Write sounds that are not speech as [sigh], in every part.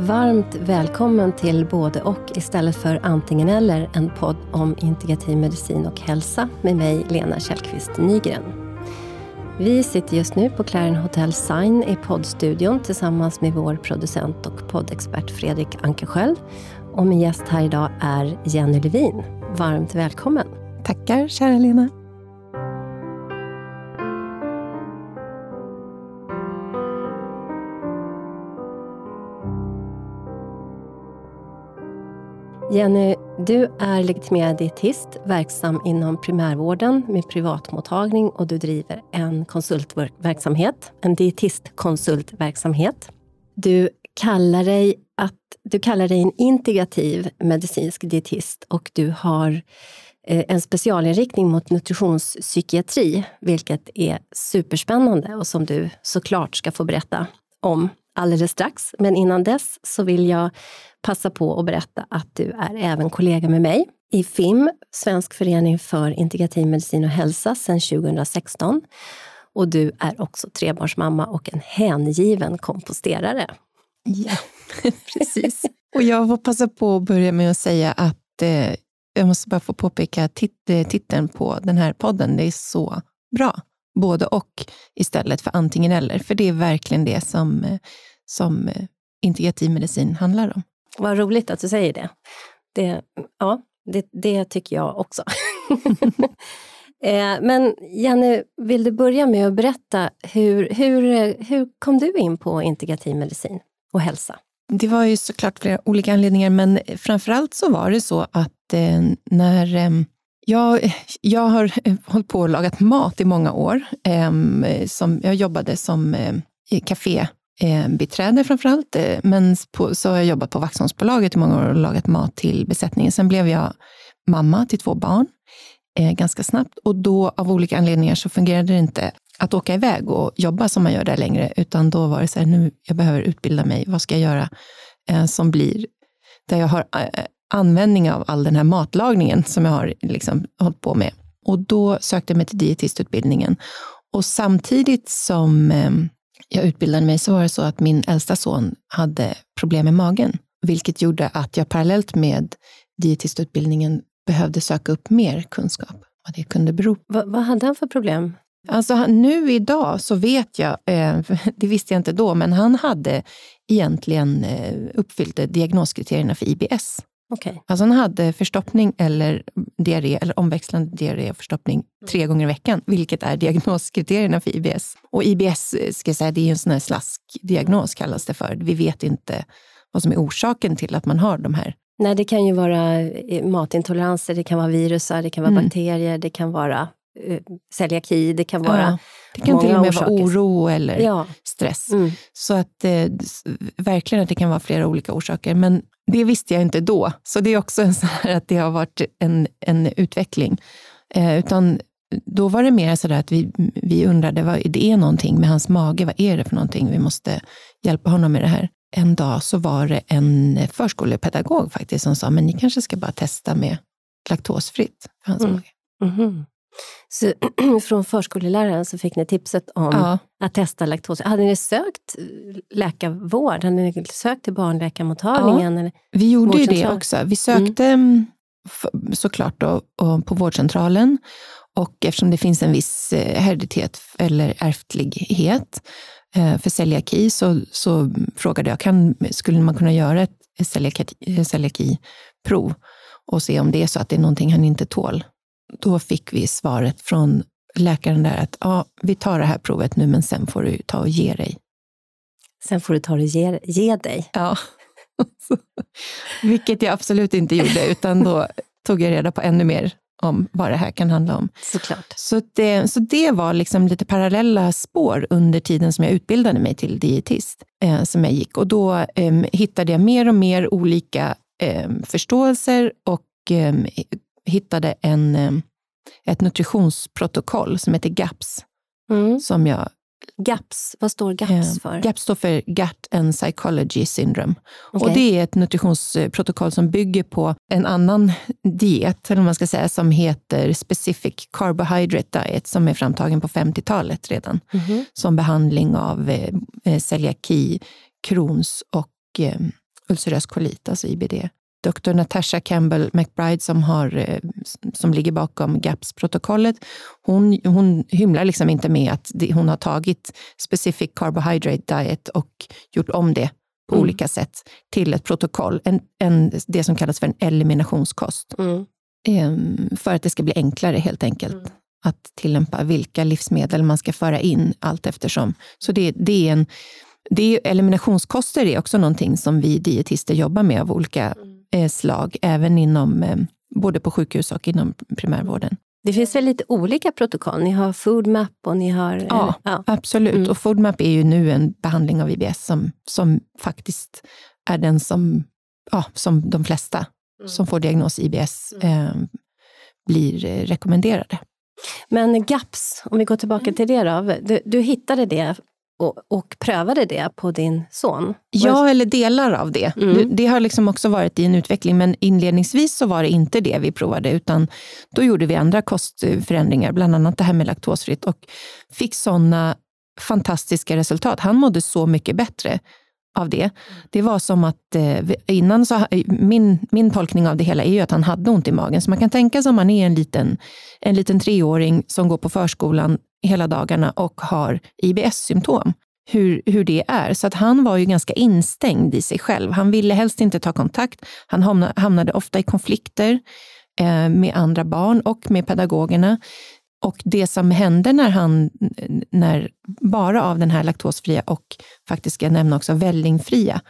Varmt välkommen till Både och istället för Antingen eller, en podd om integrativ medicin och hälsa med mig, Lena Källqvist Nygren. Vi sitter just nu på Claren Hotel Sign i poddstudion tillsammans med vår producent och poddexpert Fredrik Ankerskjöld Och min gäst här idag är Jenny Levin. Varmt välkommen! Tackar, kära Lena. Jenny, du är legitimerad dietist, verksam inom primärvården med privatmottagning och du driver en konsultverksamhet, en dietistkonsultverksamhet. Du kallar dig, att, du kallar dig en integrativ medicinsk dietist och du har eh, en specialinriktning mot nutritionspsykiatri, vilket är superspännande och som du såklart ska få berätta om alldeles strax. Men innan dess så vill jag passa på att berätta att du är även kollega med mig i FIM, Svensk förening för integrativ medicin och hälsa, sedan 2016. Och du är också trebarnsmamma och en hängiven komposterare. Ja, [laughs] precis. och jag får passa på att börja med att säga att eh, jag måste bara få påpeka tit eh, titeln på den här podden. Det är så bra. Både och istället för antingen eller. För det är verkligen det som, eh, som eh, integrativ medicin handlar om. Vad roligt att du säger det. Det, ja, det, det tycker jag också. [laughs] Eh, men Jenny, vill du börja med att berätta hur, hur, hur kom du in på integrativ medicin och hälsa? Det var ju såklart flera olika anledningar, men framförallt så var det så att när jag, jag har eh, hållit på och lagat mat i många år. Ehm, som, jag jobbade som eh, kafébiträde eh, framför allt, framförallt. Men på, så har jag jobbat på Vaxholmsbolaget i många år och lagat mat till besättningen. Sen blev jag mamma till två barn ganska snabbt och då av olika anledningar så fungerade det inte att åka iväg och jobba som man gör där längre, utan då var det så här, nu jag behöver utbilda mig, vad ska jag göra som blir, där jag har användning av all den här matlagningen som jag har liksom hållit på med. Och då sökte jag mig till dietistutbildningen. Och samtidigt som eh, jag utbildade mig så var det så att min äldsta son hade problem med magen, vilket gjorde att jag parallellt med dietistutbildningen behövde söka upp mer kunskap vad det kunde bero på. Va, vad hade han för problem? Alltså nu idag så vet jag, eh, [laughs] det visste jag inte då, men han hade egentligen eh, uppfyllt diagnoskriterierna för IBS. Okay. Alltså han hade förstoppning eller diarré, eller omväxlande diarré och förstoppning tre gånger i veckan, vilket är diagnoskriterierna för IBS. Och IBS, ska jag säga, det är en sån här slaskdiagnos kallas det för. Vi vet inte vad som är orsaken till att man har de här. Nej, det kan ju vara eh, matintoleranser, det kan vara virusar, det kan vara mm. bakterier, det kan vara uh, celiaki, det kan vara ja, Det kan till och med orsaker. vara oro eller ja. stress. Mm. Så att eh, verkligen att det kan vara flera olika orsaker. Men det visste jag inte då. Så det är också en så här att det har varit en, en utveckling. Eh, utan då var det mer så att vi, vi undrade, vad, det är någonting med hans mage, vad är det för någonting? Vi måste hjälpa honom med det här. En dag så var det en förskolepedagog faktiskt som sa, men ni kanske ska bara testa med laktosfritt för hans mm. mage. Mm -hmm. Så [clears throat] från förskoleläraren så fick ni tipset om ja. att testa laktos. Hade ni sökt läkarvård? Hade ni sökt till barnläkarmottagningen? Ja, vi gjorde ju det också. Vi sökte mm. såklart då, på vårdcentralen och eftersom det finns en viss eh, hereditet eller ärftlighet eh, för celiaki så, så frågade jag, kan, skulle man kunna göra ett celiaki-prov och se om det är så att det är någonting han inte tål? Då fick vi svaret från läkaren där att ja, vi tar det här provet nu, men sen får du ta och ge dig. Sen får du ta och ge, ge dig? Ja. [laughs] Vilket jag absolut inte gjorde, utan då tog jag reda på ännu mer om vad det här kan handla om. Såklart. Så det, så det var liksom lite parallella spår under tiden som jag utbildade mig till dietist, eh, som jag gick. Och då eh, hittade jag mer och mer olika eh, förståelser och hittade en, eh, ett nutritionsprotokoll som heter GAPS. Mm. Som jag, GAPS, vad står GAPS eh, för? GAPS står för Gut and Psychology Syndrome. Okay. Och det är ett nutritionsprotokoll som bygger på en annan diet, eller man ska säga, som heter Specific Carbohydrate Diet, som är framtagen på 50-talet redan, mm. som behandling av eh, eh, celiaki, Crohns och eh, ulcerös kolit, alltså IBD. Dr. Natasha Campbell McBride som, har, eh, som ligger bakom GAPS-protokollet, hon, hon hymlar liksom inte med att hon har tagit specific carbohydrate diet och gjort om det på mm. olika sätt till ett protokoll, en, en, det som kallas för en eliminationskost. Mm. Ehm, för att det ska bli enklare helt enkelt. Mm. att tillämpa vilka livsmedel man ska föra in allt eftersom. Så det, det är en, det är, eliminationskoster är också någonting som vi dietister jobbar med av olika mm. Slag, även inom eh, både på sjukhus och inom primärvården. Det finns väl lite olika protokoll? Ni har FoodMap och ni har... Ja, ja. absolut. Mm. Och FoodMap är ju nu en behandling av IBS som, som faktiskt är den som, ja, som de flesta mm. som får diagnos IBS mm. eh, blir eh, rekommenderade. Men GAPS, om vi går tillbaka mm. till det då. Du, du hittade det och, och prövade det på din son? Ja, eller delar av det. Mm. Det har liksom också varit i en utveckling, men inledningsvis så var det inte det vi provade, utan då gjorde vi andra kostförändringar, bland annat det här med laktosfritt och fick sådana fantastiska resultat. Han mådde så mycket bättre av det. Det var som att eh, innan så, min, min tolkning av det hela är ju att han hade ont i magen. Så man kan tänka sig om man är en liten, en liten treåring som går på förskolan hela dagarna och har IBS-symptom. Hur, hur det är. Så att han var ju ganska instängd i sig själv. Han ville helst inte ta kontakt. Han hamnade, hamnade ofta i konflikter eh, med andra barn och med pedagogerna. Och det som hände när han, när bara av den här laktosfria och faktiskt ska jag nämna också vällingfria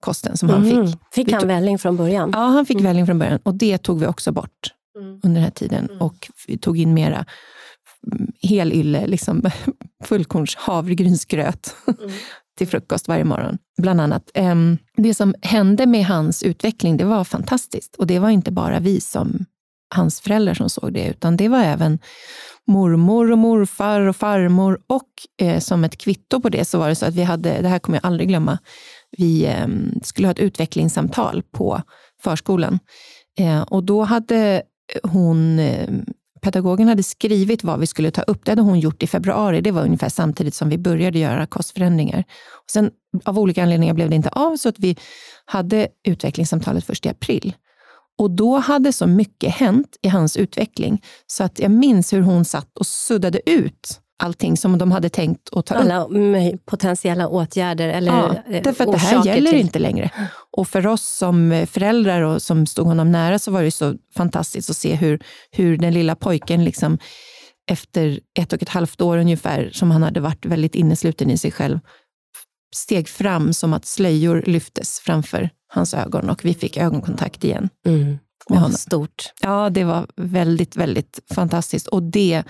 kosten som mm. han fick. Fick han välling från början? Ja, han fick mm. välling från början och det tog vi också bort mm. under den här tiden mm. och tog in mera helylle, liksom [laughs] fullkorns havregrynsgröt mm. [laughs] till frukost varje morgon. Bland annat. Det som hände med hans utveckling, det var fantastiskt. Och det var inte bara vi som hans föräldrar som såg det, utan det var även mormor och morfar och farmor. Och eh, som ett kvitto på det så var det så att vi hade, det här kommer jag aldrig glömma, vi eh, skulle ha ett utvecklingssamtal på förskolan. Eh, och då hade hon ehm, pedagogen hade skrivit vad vi skulle ta upp. Det hade hon gjort i februari. Det var ungefär samtidigt som vi började göra kostförändringar. Och sen, av olika anledningar blev det inte av, så att vi hade utvecklingssamtalet först i april. Och då hade så mycket hänt i hans utveckling, så att jag minns hur hon satt och suddade ut allting som de hade tänkt att ta Alla upp. Alla potentiella åtgärder eller ja, eh, därför att det här gäller till. inte längre. Och för oss som föräldrar och som stod honom nära så var det så fantastiskt att se hur, hur den lilla pojken liksom efter ett och ett halvt år ungefär, som han hade varit väldigt innesluten i sig själv, steg fram som att slöjor lyftes framför hans ögon och vi fick ögonkontakt igen. Mm. Med honom. Stort. Ja, det var väldigt, väldigt fantastiskt. Och det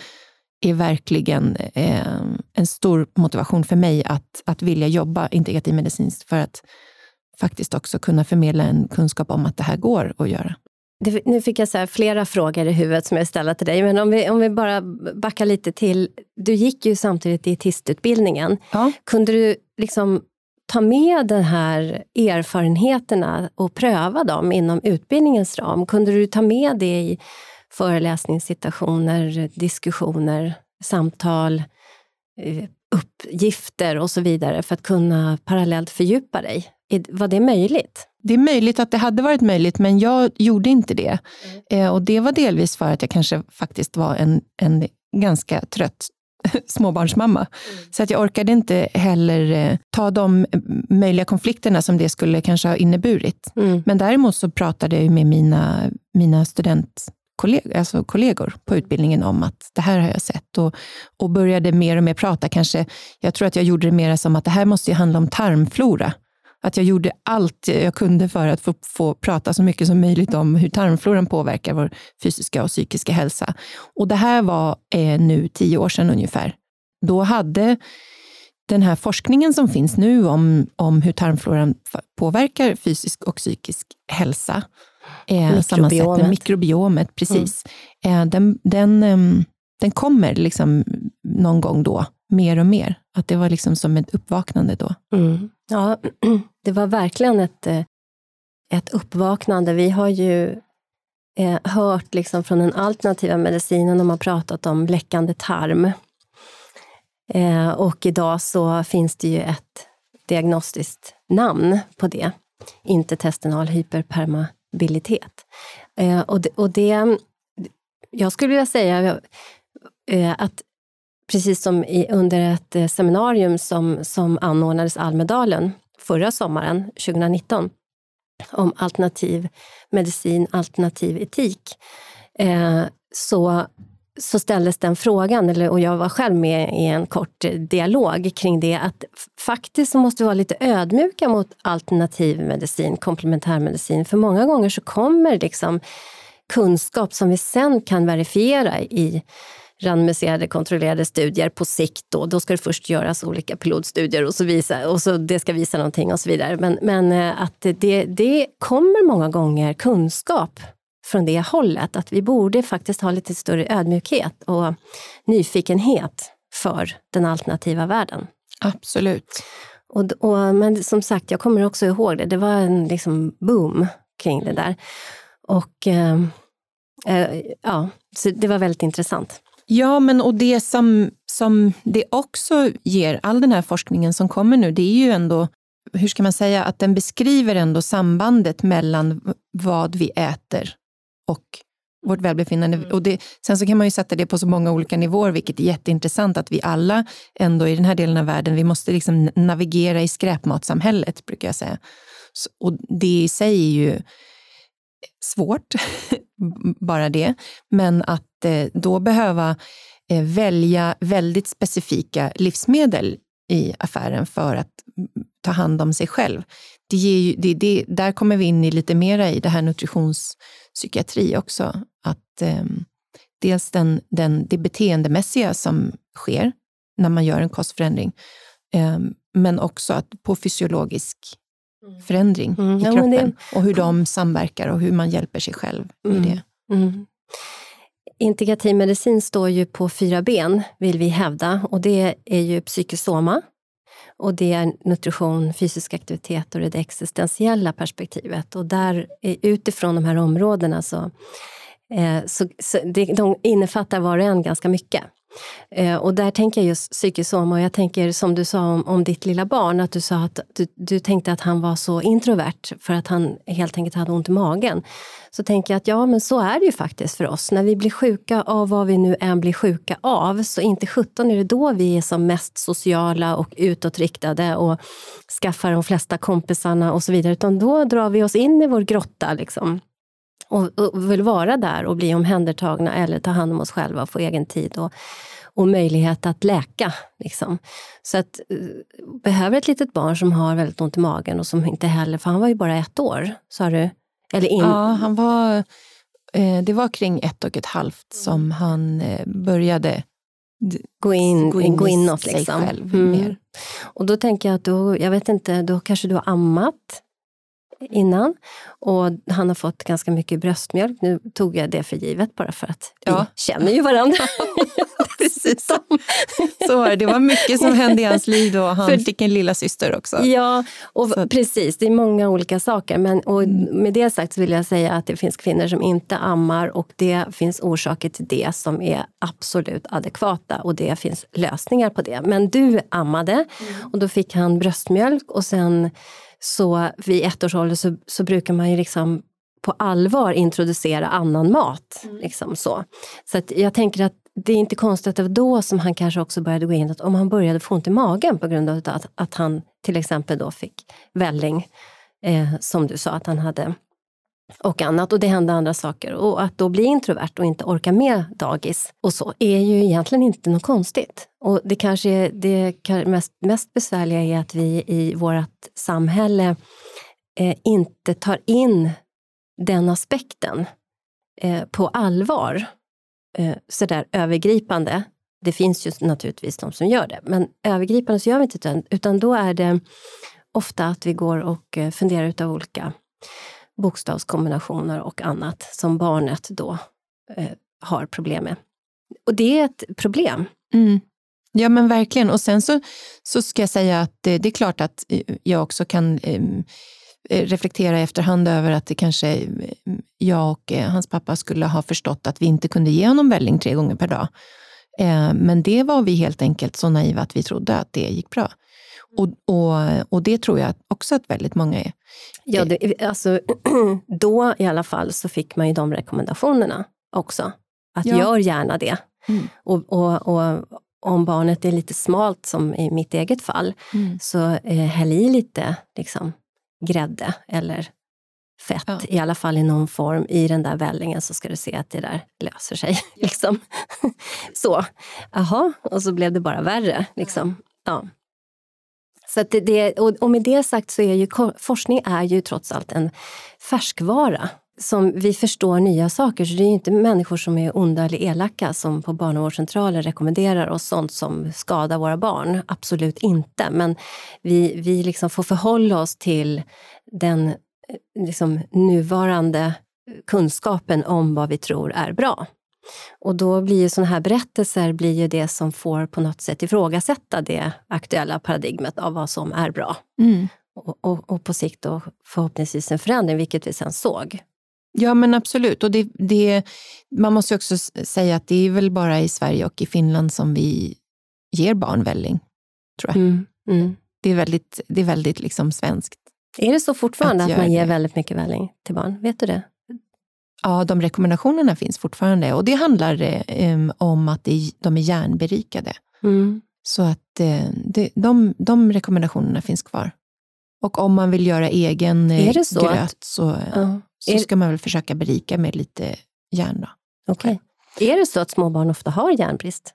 är verkligen eh, en stor motivation för mig att, att vilja jobba integrativmedicinskt för att faktiskt också kunna förmedla en kunskap om att det här går att göra. Det, nu fick jag så flera frågor i huvudet som jag ställer till dig, men om vi, om vi bara backar lite till... Du gick ju samtidigt dietistutbildningen. Ja. Kunde du liksom ta med de här erfarenheterna och pröva dem inom utbildningens ram? Kunde du ta med det i föreläsningssituationer, diskussioner, samtal, eh, uppgifter och så vidare för att kunna parallellt fördjupa dig? Var det möjligt? Det är möjligt att det hade varit möjligt, men jag gjorde inte det. Mm. Eh, och Det var delvis för att jag kanske faktiskt var en, en ganska trött [laughs] småbarnsmamma. Mm. Så att jag orkade inte heller eh, ta de möjliga konflikterna som det skulle kanske ha inneburit. Mm. Men däremot så pratade jag med mina, mina studentkollegor alltså kollegor på utbildningen om att det här har jag sett och, och började mer och mer prata. Kanske, jag tror att jag gjorde det mer som att det här måste ju handla om tarmflora. Att jag gjorde allt jag kunde för att få, få prata så mycket som möjligt om hur tarmfloran påverkar vår fysiska och psykiska hälsa. Och det här var eh, nu tio år sedan ungefär. Då hade den här forskningen som finns nu om, om hur tarmfloran påverkar fysisk och psykisk hälsa, eh, mikrobiomet. mikrobiomet, precis. Mm. Eh, den, den, eh, den kommer liksom någon gång då, mer och mer. Att det var liksom som ett uppvaknande då. Mm. Ja, [clears throat] det var verkligen ett, eh, ett uppvaknande. Vi har ju eh, hört liksom från den alternativa medicinen, de har pratat om läckande tarm. Eh, och idag så finns det ju ett diagnostiskt namn på det. intertestinal hyperpermabilitet. Eh, och, det, och det, jag skulle vilja säga eh, att precis som i, under ett eh, seminarium som, som anordnades i Almedalen förra sommaren, 2019, om alternativ medicin, alternativ etik, eh, så, så ställdes den frågan, eller, och jag var själv med i en kort eh, dialog kring det, att faktiskt så måste vi vara lite ödmjuka mot alternativ medicin, komplementärmedicin, för många gånger så kommer liksom kunskap som vi sen kan verifiera i randomiserade kontrollerade studier på sikt. Då, då ska det först göras olika pilotstudier och så, visa, och så det ska visa någonting och så vidare. Men, men eh, att det, det kommer många gånger kunskap från det hållet. Att vi borde faktiskt ha lite större ödmjukhet och nyfikenhet för den alternativa världen. Absolut. Och, och, men som sagt, jag kommer också ihåg det. Det var en liksom boom kring det där. Och eh, eh, ja, så det var väldigt intressant. Ja, men och det som, som det också ger, all den här forskningen som kommer nu, det är ju ändå, hur ska man säga, att den beskriver ändå sambandet mellan vad vi äter och vårt välbefinnande. Mm. Och det, sen så kan man ju sätta det på så många olika nivåer, vilket är jätteintressant att vi alla ändå i den här delen av världen, vi måste liksom navigera i skräpmatsamhället, brukar jag säga. Så, och det i sig är ju svårt, [laughs] bara det. Men att eh, då behöva eh, välja väldigt specifika livsmedel i affären för att mm, ta hand om sig själv. Det ger ju, det, det, där kommer vi in i lite mera i det här nutritionspsykiatri också. Att eh, dels den, den, det beteendemässiga som sker när man gör en kostförändring, eh, men också att på fysiologisk förändring mm. i kroppen det... och hur de samverkar och hur man hjälper sig själv mm. i det. Mm. Integrativ medicin står ju på fyra ben, vill vi hävda. Och det är ju psykosoma, och det är nutrition, fysisk aktivitet och det existentiella perspektivet. Och där, utifrån de här områdena så, eh, så, så det, de innefattar var och en ganska mycket. Eh, och där tänker jag just psykosoma och jag tänker som du sa om, om ditt lilla barn, att du sa att du, du, tänkte att han var så introvert för att han helt enkelt hade ont i magen. Så tänker jag att ja, men så är det ju faktiskt för oss. När vi blir sjuka av vad vi nu än blir sjuka av, så inte sjutton är det då vi är som mest sociala och utåtriktade och skaffar de flesta kompisarna och så vidare, utan då drar vi oss in i vår grotta. Liksom och, och vill vara där och bli omhändertagna eller ta hand om oss själva och få egen tid och, och möjlighet att läka. Liksom. Så att, uh, behöver ett litet barn som har väldigt ont i magen och som inte heller, för han var ju bara ett år, sa du? Eller in... Ja, han var, eh, det var kring ett och ett halvt som han eh, började gå in, gå in, gå inåt. Sig liksom. själv mm. mer. Och då tänker jag att då, jag vet inte, då kanske du har ammat innan. Och han har fått ganska mycket bröstmjölk. Nu tog jag det för givet bara för att ja. vi känner ju varandra. [laughs] [laughs] Precis. Så var det. det var mycket som hände i hans liv då. Han för, fick en lilla syster också. Ja, och precis. Det är många olika saker. Men, och mm. med det sagt så vill jag säga att det finns kvinnor som inte ammar och det finns orsaker till det som är absolut adekvata och det finns lösningar på det. Men du ammade mm. och då fick han bröstmjölk och sen så vid ett års ålder så, så brukar man ju liksom på allvar introducera annan mat. Mm. Liksom så så jag tänker att det är inte konstigt att det var då som han kanske också började gå in, att om han började få ont i magen på grund av att, att han till exempel då fick välling, eh, som du sa att han hade, och annat. Och det hände andra saker. Och att då bli introvert och inte orka med dagis och så är ju egentligen inte något konstigt. Och det kanske är, det mest, mest besvärliga är att vi i vårt samhälle eh, inte tar in den aspekten eh, på allvar. Eh, sådär övergripande. Det finns ju naturligtvis de som gör det, men övergripande så gör vi inte det, utan då är det ofta att vi går och eh, funderar utav olika bokstavskombinationer och annat som barnet då eh, har problem med. Och det är ett problem. Mm. Ja men verkligen. Och sen så, så ska jag säga att det, det är klart att eh, jag också kan ehm, eh, reflektera i efterhand över att det kanske eh, jag och eh, hans pappa skulle ha förstått att vi inte kunde ge honom välling tre gånger per dag. Eh, men det var vi helt enkelt så naiva att vi trodde att det gick bra. Och, och, och det tror jag också att väldigt många är. Ja, det, alltså, [clears throat] då i alla fall så fick man ju de rekommendationerna också. Att ja. gör gärna det. Mm. Och, och, och, om barnet är lite smalt, som i mitt eget fall, mm. så eh, häll i lite liksom, grädde eller fett, ja. i alla fall i någon form, i den där vällingen så ska du se att det där löser sig. [laughs] Ja. Liksom. [laughs] så, jaha, och så blev det bara värre. Liksom. Ja. Så det, det, och med det sagt så är ju forskning är ju trots allt en färskvara som vi förstår nya saker. Så det är inte människor som är onda eller elaka som på barnavårdscentralen rekommenderar oss sånt som skadar våra barn. Absolut inte. Men vi, vi liksom får förhålla oss till den eh, liksom, nuvarande kunskapen om vad vi tror är bra. Och då blir ju sådana här berättelser blir ju det som får på något sätt ifrågasätta det aktuella paradigmet av vad som är bra. Mm. Och, och, och, på sikt då förhoppningsvis en förändring, vilket vi sen såg. Ja men absolut. Och det, det, man måste också säga att det är väl bara i Sverige och i Finland som vi ger barn välling. Tror jag. Mm, mm. Det är väldigt, det är väldigt liksom svenskt. Är det så fortfarande att, att man ger det. väldigt mycket välling till barn? Vet du det? Ja, de rekommendationerna finns fortfarande och det handlar eh, om att de är järnberikade. Mm. Så att eh, det, de, de rekommendationerna finns kvar. Och om man vill göra egen eh, gröt att, så, ja. så ska man väl försöka berika med lite järn. Okej. Okay. Är det så att små barn ofta har järnbrist?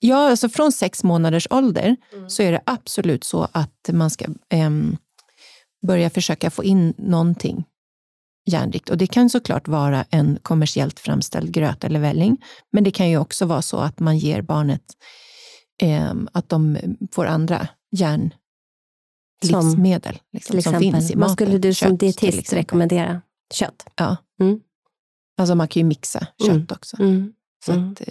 Ja, alltså från sex månaders ålder mm. så är det absolut så att man ska eh, börja försöka få in någonting järnrikt. Och det kan såklart vara en kommersiellt framställd gröt eller välling, men det kan ju också vara så att man ger barnet eh, att de får andra järnlivsmedel liksom, som finns i maten. Vad skulle du som dietist rekommendera? Kött? Ja. Mm. Alltså man kan ju mixa kött mm. också. Mm. Så mm. Att, eh,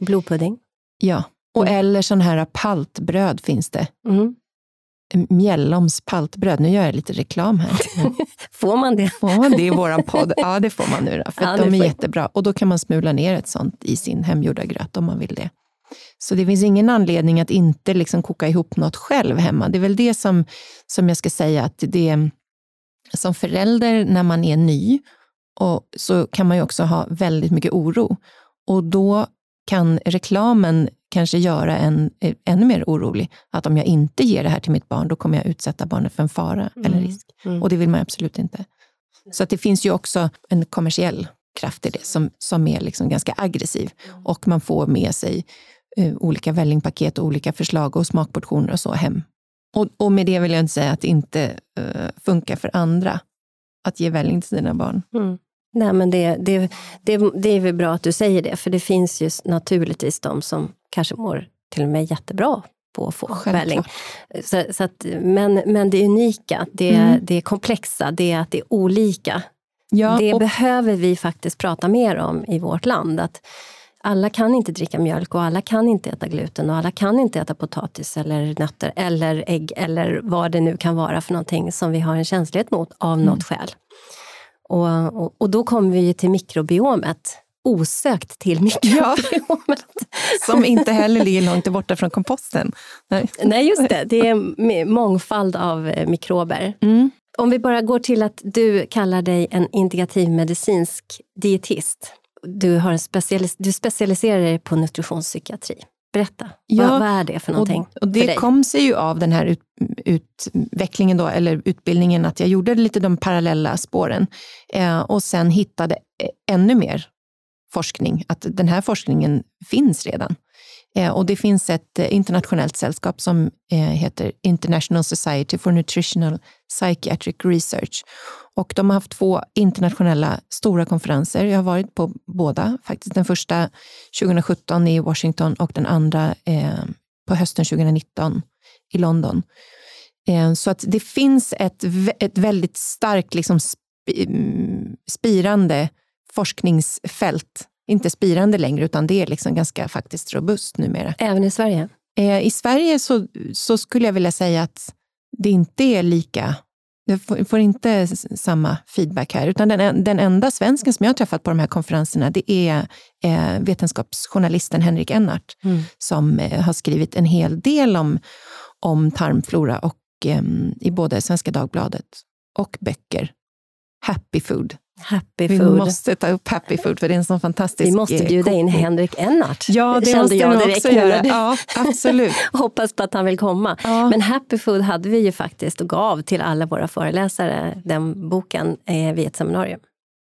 Blodpudding? Ja, och mm. eller sån här paltbröd finns det. Mjälloms paltbröd. Nu gör jag lite reklam här. [laughs] får man det? Får man det i vår podd? Ja, det får man nu. Då, för ja, de är jättebra. Och då kan man smula ner ett sånt i sin hemgjorda gröt om man vill det. Så det finns ingen anledning att inte liksom koka ihop något själv hemma. Det är väl det som, som jag ska säga att det som förälder när man är ny och så kan man ju också ha väldigt mycket oro. Och då kan reklamen kanske göra en eh, ännu mer orolig. Att om jag inte ger det här till mitt barn, då kommer jag utsätta barnet för en fara mm. eller risk. Mm. Och det vill man absolut inte. Så att det finns ju också en kommersiell kraft i det som, som är liksom ganska aggressiv. Mm. Och man får med sig uh, olika vällingpaket och olika förslag och smakportioner och så hem. Och, och med det vill jag inte säga att det inte uh, funkar för andra att ge välling till sina barn. Mm. Nej, men det, det, det, det är väl bra att du säger det, för det finns ju naturligtvis de som kanske mår till och med jättebra på att få välling. Så, så att, men, men det unika, det, mm. det komplexa, det är att det är olika. Ja, det och... behöver vi faktiskt prata mer om i vårt land. Att alla kan inte dricka mjölk och alla kan inte äta gluten och alla kan inte äta potatis eller nötter eller ägg eller vad det nu kan vara för någonting som vi har en känslighet mot av mm. något skäl. Och, och, och, då kommer vi till mikrobiomet. Osökt till mikrobiomet. Ja, [laughs] som inte heller ligger långt borta från komposten. Nej, Nej just det. Det är mångfald av eh, mikrober. Mm. Om vi bara går till att du kallar dig en integrativmedicinsk dietist. Du, har specialis du specialiserar dig på nutritionspsykiatri. Berätta, ja, vad, vad, är det för någonting? Och, och det kom sig ju av den här ut, utvecklingen då, eller utbildningen, att jag gjorde lite de parallella spåren eh, och sen hittade eh, ännu mer forskning, att den här forskningen finns redan. Eh, och det finns ett eh, internationellt sällskap som eh, heter International Society for Nutritional Psychiatric Research. Och de har haft två internationella stora konferenser. Jag har varit på båda, faktiskt. Den första 2017 i Washington och den andra på hösten 2019 i London. Så att det finns ett, ett väldigt starkt liksom mm, spirande forskningsfält inte spirande längre, utan det är liksom ganska faktiskt robust numera. Även i Sverige? Eh, I Sverige så, så skulle jag vilja säga att det inte är lika jag får, får inte samma feedback här. Utan den, den enda svensken som jag har träffat på de här konferenserna, det är eh, vetenskapsjournalisten Henrik Ennart, mm. som eh, har skrivit en hel del om, om tarmflora och eh, i både Svenska Dagbladet och böcker. Happy food. Happy Vi food. måste ta upp happy food för det är en sån fantastisk Vi måste bjuda in. Henrik Ennart. Ja, det kände måste jag vi direkt också göra. Ja, absolut. [laughs] Hoppas på att han vill komma. Ja. Men Happy Food hade vi ju faktiskt och gav till alla våra föreläsare, den boken, eh, vid ett seminarium.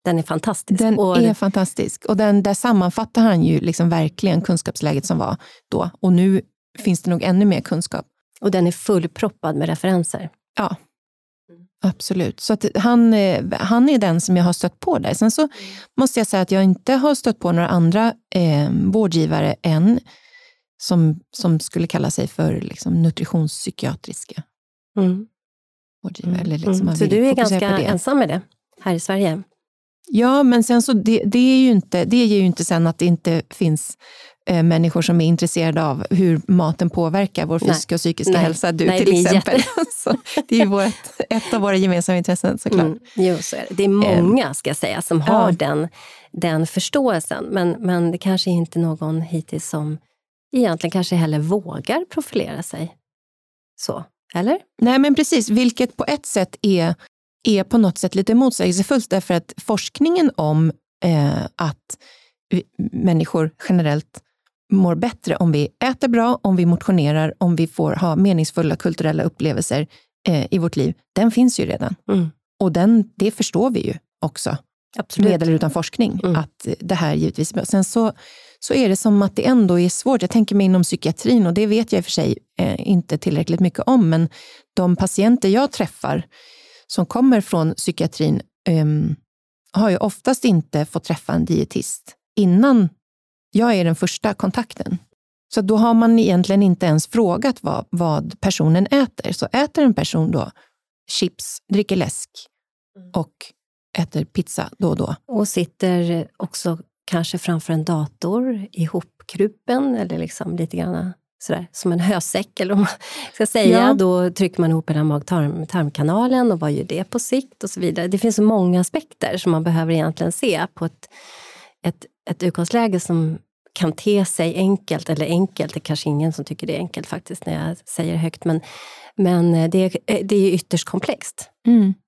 Den är fantastisk. Den och är fantastisk. Och den, där sammanfattar han ju liksom verkligen kunskapsläget som var då. Och nu finns det nog ännu mer kunskap. och den är fullproppad med referenser. Ja, absolut. Så han, eh, han är den som jag har stött på där. Sen så måste jag säga att jag inte har stött på några andra eh, vårdgivare än som, som skulle kalla sig för liksom, nutritionspsykiatriska Mm. vårdgivare. Eller liksom Mm. Så du är ganska ensam med det här i Sverige? Ja, men sen så det, det, är ju inte, det ger ju inte sen att det inte finns eh, människor som är intresserade av hur maten påverkar vår fysiska och psykiska Nej. hälsa. Du Nej, till exempel. [laughs] så det är vårt, ett av våra gemensamma intressen såklart. Mm. Jo, så är det. det är många ska jag säga, som har Ja. den, den förståelsen. Men, men det kanske inte är någon hittills som egentligen kanske heller vågar profilera sig. Så, eller? Nej, men precis. Vilket på ett sätt är, är på något sätt lite motsägelsefullt därför att forskningen om eh, att människor generellt mår bättre om vi äter bra, om vi motionerar, om vi får ha meningsfulla kulturella upplevelser eh, i vårt liv, den finns ju redan. Mm. Och den, det förstår vi ju också, Absolut. med eller utan forskning, Mm. att det här givetvis är bra. Sen så, så är det som att det ändå är svårt. Jag tänker mig inom psykiatrin, och det vet jag i och för sig eh, inte tillräckligt mycket om, men de patienter jag träffar som kommer från psykiatrin ehm, har ju oftast inte fått träffa en dietist innan jag är den första kontakten. Så då har man egentligen inte ens frågat vad, vad personen äter. Så äter en person då chips, dricker läsk och äter pizza då och då. Och sitter också kanske framför en dator ihopkrupen eller liksom lite grann sådär, som en hösäck eller vad man ska säga. Ja. Då trycker man ihop den här mag-tarmkanalen och vad gör det på sikt och så vidare. Det finns så många aspekter som man behöver egentligen se på ett, ett, ett utgångsläge som kan te sig enkelt, eller enkelt, det är kanske ingen som tycker det är enkelt faktiskt när jag säger det högt, men, men det, är, det är ytterst komplext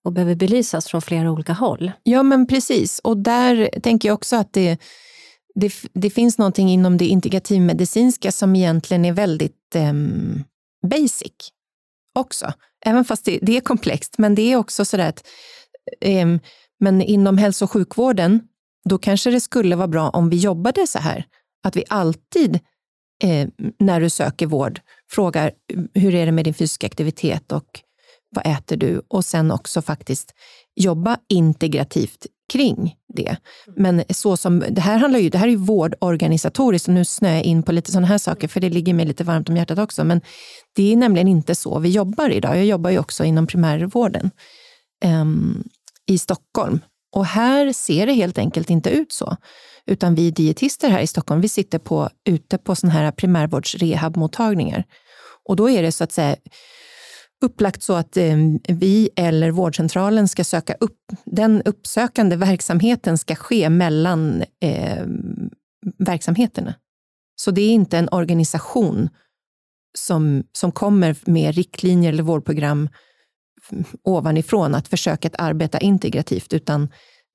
och behöver belysas från flera olika håll. Ja, men precis. Och där tänker jag också att det, det, det finns någonting inom det integrativmedicinska som egentligen är väldigt ehm, basic också. Även fast det, det är komplext, men det är också sådär att ehm, men inom hälso och sjukvården, då kanske det skulle vara bra om vi jobbade så här. Att vi alltid, eh, när du söker vård, frågar hur är det med din fysiska aktivitet och vad äter du? Och sen också faktiskt jobba integrativt kring det. Men så som, det här handlar ju, det här är ju vårdorganisatoriskt och nu snöar jag in på lite sådana här saker för det ligger mig lite varmt om hjärtat också. Men det är nämligen inte så vi jobbar idag. Jag jobbar ju också inom primärvården ehm, i Stockholm. Och här ser det helt enkelt inte ut så. Utan vi dietister här i Stockholm, vi sitter på, ute på sådana här primärvårdsrehabmottagningar. Och då är det så att säga upplagt så att eh, vi eller vårdcentralen ska söka upp, den uppsökande verksamheten ska ske mellan eh, verksamheterna. Så det är inte en organisation som, som kommer med riktlinjer eller vårdprogram ovanifrån att försöka att arbeta integrativt, utan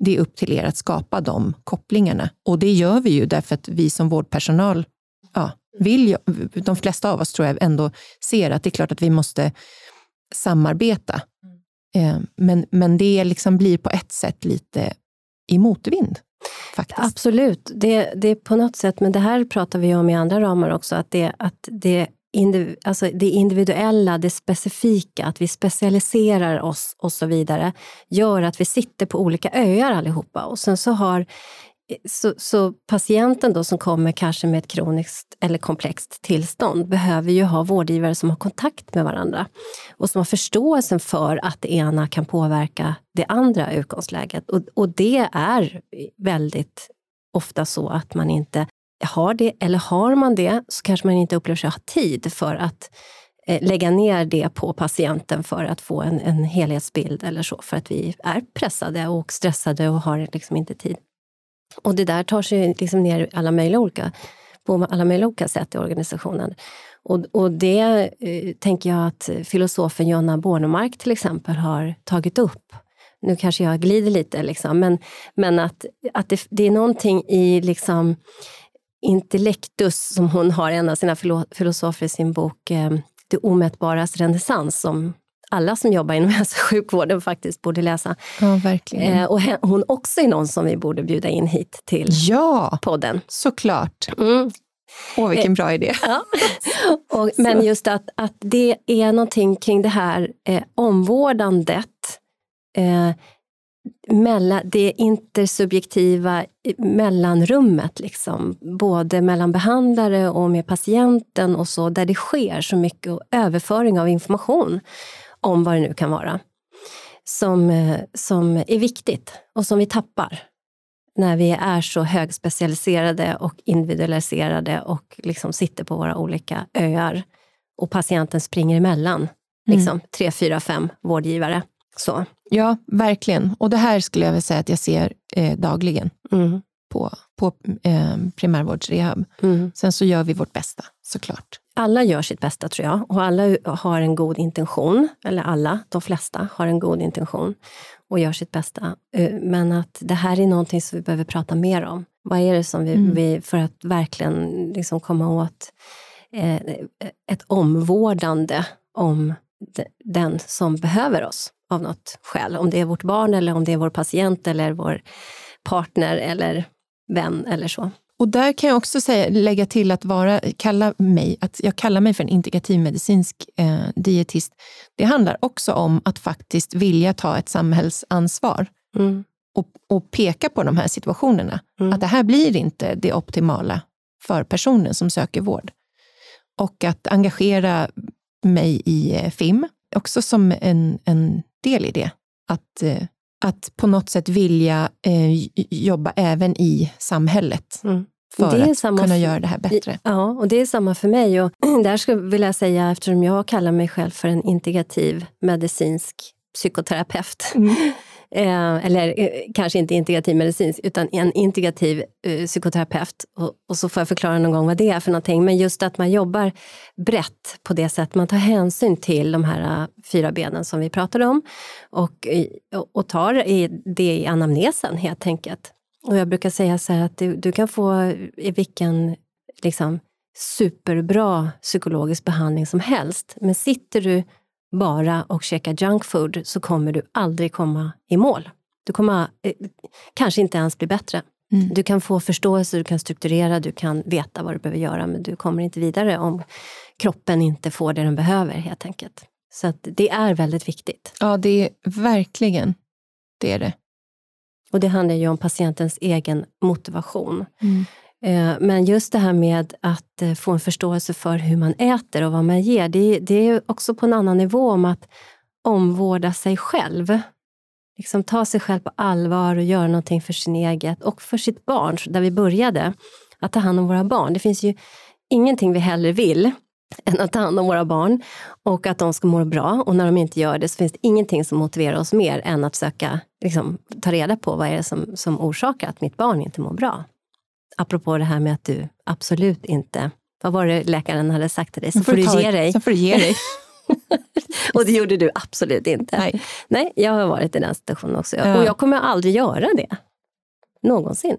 det är upp till er att skapa de kopplingarna. Och det gör vi ju därför att vi som vårdpersonal ja, vill, ju- de flesta av oss tror jag ändå ser att det är klart att vi måste samarbeta. Eh, men, men det liksom blir på ett sätt lite i motvind. Faktiskt. Absolut, det, det är på något sätt, men det här pratar vi om i andra ramar också, att det, att det, indiv, alltså det individuella, det specifika, att vi specialiserar oss och så vidare, gör att vi sitter på olika öar allihopa. Och sen så har så, så patienten då som kommer kanske med ett kroniskt eller komplext tillstånd behöver ju ha vårdgivare som har kontakt med varandra och som har förståelsen för att det ena kan påverka det andra utgångsläget. Och, och det är väldigt ofta så att man inte har det, eller har man det så kanske man inte upplever sig ha tid för att eh, lägga ner det på patienten för att få en, en helhetsbild eller så, för att vi är pressade och stressade och har liksom inte tid. Och det där tar sig liksom ner alla möjliga olika, på alla möjliga olika sätt i organisationen. Och, och det eh, tänker jag att filosofen Jonna Bornemark till exempel har tagit upp. Nu kanske jag glider lite, liksom, men, men att, att det, det är någonting i liksom, intellektus, som hon har, en av sina filosofer i sin bok eh, Det omätbaras renässans, som alla som jobbar inom [laughs] hälso och sjukvården faktiskt borde läsa. Ja, verkligen. Eh, och hon också är någon som vi borde bjuda in hit till ja, podden. såklart. Mm. Åh, vilken eh, bra idé. Ja. [laughs] Och, men just att, att det är någonting kring det här eh, omvårdandet eh, mellan, det intersubjektiva mellanrummet, liksom, både mellan behandlare och med patienten och så, där det sker så mycket överföring av information om vad det nu kan vara, som, eh, som är viktigt och som vi tappar när vi är så högspecialiserade och individualiserade och liksom sitter på våra olika öar och patienten springer emellan. Mm. Liksom, tre, fyra, fem vårdgivare. Så. Ja, verkligen. Och det här skulle jag vilja säga att jag ser eh, dagligen mm. på, på eh, primärvårdsrehab. Mm. Sen så gör vi vårt bästa, såklart. Alla gör sitt bästa tror jag och alla har en god intention. Eller alla, de flesta har en god intention och gör sitt bästa. Eh, men att det här är någonting som vi behöver prata mer om. Vad är det som vi, mm. vi för att verkligen liksom komma åt eh, ett omvårdande om den som behöver oss av något skäl. Om det är vårt barn eller om det är vår patient eller vår partner eller vän eller så. Och där kan jag också säga, lägga till att vara, kalla mig, att jag kallar mig för en integrativmedicinsk eh, dietist. Det handlar också om att faktiskt vilja ta ett samhällsansvar mm. och, och, peka på de här situationerna. Mm. Att det här blir inte det optimala för personen som söker vård. Och att engagera mig i eh, FIM, också som en, en del i det. Att, eh, att på något sätt vilja eh, jobba även i samhället. Mm för att kunna göra det här bättre. Ja, och det är samma för mig. Och [clears throat] där skulle vill jag säga, eftersom jag kallar mig själv för en integrativ medicinsk psykoterapeut, mm. [laughs] eh, eller eh, kanske inte integrativ medicinsk, utan en integrativ eh, psykoterapeut. Och, och, så får jag förklara någon gång vad det är för någonting. Men just att man jobbar brett på det sätt man tar hänsyn till de här uh, fyra benen som vi pratade om och, eh, och, och tar det i anamnesen helt enkelt. Och jag brukar säga så att du, du kan få eh, i vilken liksom, superbra psykologisk behandling som helst, men sitter du bara och käkar junk food så kommer du aldrig komma i mål. Du kommer eh, kanske inte ens bli bättre. Mm. Du kan få förståelse, du kan strukturera, du kan veta vad du behöver göra, men du kommer inte vidare om kroppen inte får det den behöver helt enkelt. Så det är väldigt viktigt. Ja, det är verkligen det är det. Och det handlar ju om patientens egen motivation. Mm. Eh, men just det här med att eh, få en förståelse för hur man äter och vad man ger, det, det är också på en annan nivå om att omvårda sig själv. Liksom ta sig själv på allvar och göra någonting för sin eget och för sitt barn, där vi började. Att ta hand om våra barn. Det finns ju ingenting vi hellre vill än att ta hand om våra barn och att de ska må bra. Och när de inte gör det så finns det ingenting som motiverar oss mer än att söka liksom, ta reda på vad är det som, som orsakar att mitt barn inte mår bra. Apropå det här med att du absolut inte, vad var det läkaren hade sagt till dig, så får, du ge dig. Så får du ge dig. [laughs] och det gjorde du absolut inte. Nej. Nej, jag har varit i den situationen också. Ja. Och jag kommer aldrig göra det. Någonsin.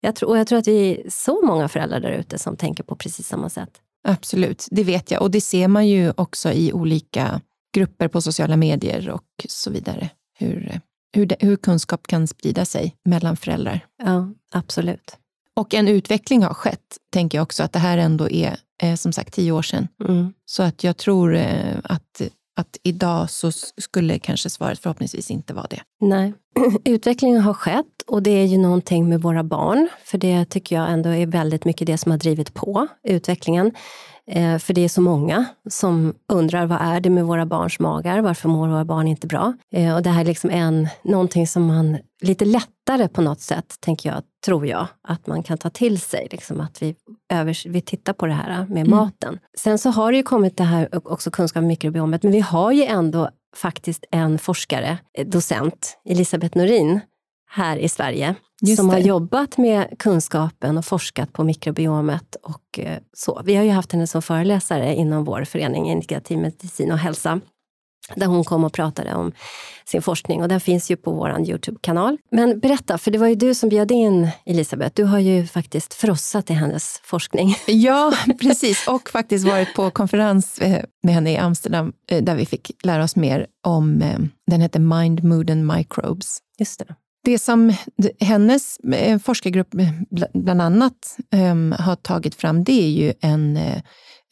Jag tror, och jag tror att vi är så många föräldrar där ute som tänker på precis samma sätt. Absolut, det vet jag. Och det ser man ju också i olika grupper på sociala medier och så vidare. Hur, hur, hur kunskap kan sprida sig mellan föräldrar. Ja, absolut. Och en utveckling har skett, tänker jag också, att det här ändå är eh, som sagt tio år sedan. Mm. Så att jag tror eh, att, att idag så skulle kanske svaret förhoppningsvis inte vara det. Nej, [clears throat] utvecklingen har skett och det är ju någonting med våra barn, för det tycker jag ändå är väldigt mycket det som har drivit på utvecklingen. Eh, för det är så många som undrar vad är det med våra barns magar? Varför mår våra barn inte bra? Eh, och det här är liksom en, någonting som man lite lättare på något sätt, tänker jag, tror jag, att man kan ta till sig. Liksom att vi, över, vi tittar på det här med mm. maten. Sen så har det ju kommit det här också kunskap om mikrobiomet, men vi har ju ändå faktiskt en forskare, docent, Elisabeth Norin, här i Sverige Just som det. har jobbat med kunskapen och forskat på mikrobiomet. Och eh, så. Vi har ju haft henne som föreläsare inom vår förening Integrativ medicin och hälsa där hon kom och pratade om sin forskning och den finns ju på vår Youtube-kanal. Men berätta, för det var ju du som bjöd in Elisabeth. Du har ju faktiskt frossat i hennes forskning. [laughs] Ja, precis. Och faktiskt varit på konferens eh, med henne i Amsterdam eh, där vi fick lära oss mer om, den heter Mind, Mood and Microbes. Just det. Det som hennes forskargrupp bland annat um, har tagit fram, det är ju en,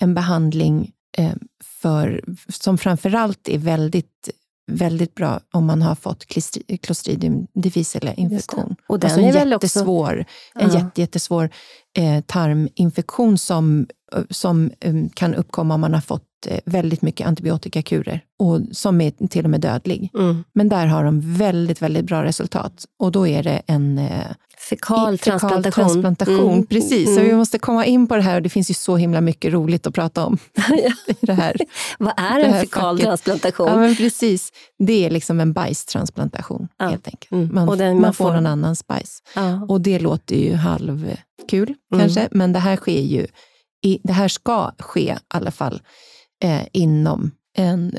en behandling um, för, som framförallt är väldigt väldigt bra om man har fått Clostridium difficile-infektion. Och den alltså en är väl jättesvår, också... en jätte, jättesvår eh, tarminfektion som, som um, kan uppkomma om man har fått eh, väldigt mycket antibiotikakurer och som är till och med dödlig. Mm. Men där har de väldigt, väldigt bra resultat och då är det en eh, Fekal transplantation. transplantation. Mm. Precis, mm. så vi måste komma in på det här och det finns ju så himla mycket roligt att prata om. [laughs] det här. [laughs] Vad är en fekal transplantation? Ja, men precis. Det är liksom en bajstransplantation ja. helt enkelt. Mm. Man, man, man, får någon annans bajs. Ja. Och det låter ju halvkul kanske, men det här sker ju, i, det här ska ske i alla fall eh, inom en,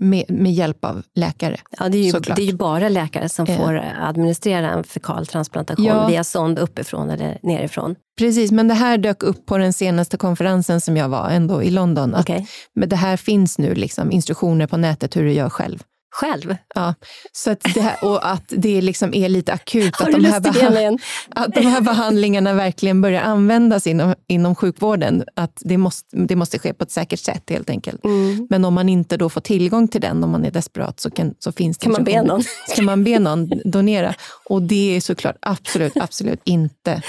med, med, hjälp av läkare. Ja, det, är ju, det är ju bara läkare som Ja. får administrera en fekal transplantation Ja. via sond uppifrån eller nerifrån. Precis, men det här dök upp på den senaste konferensen som jag var ändå i London. Att. Men det här finns nu liksom instruktioner på nätet hur du gör själv. Själv? Ja, så att det här, och att det liksom är lite akut att de, här lust att de här behandlingarna verkligen börjar användas inom, inom sjukvården. Att det måste, det måste ske på ett säkert sätt helt enkelt. Mm. Men om man inte då får tillgång till den, om man är desperat, så, kan, så finns det Kan man be instruktioner. någon? [laughs] Kan man be någon donera. Och det är såklart absolut, absolut inte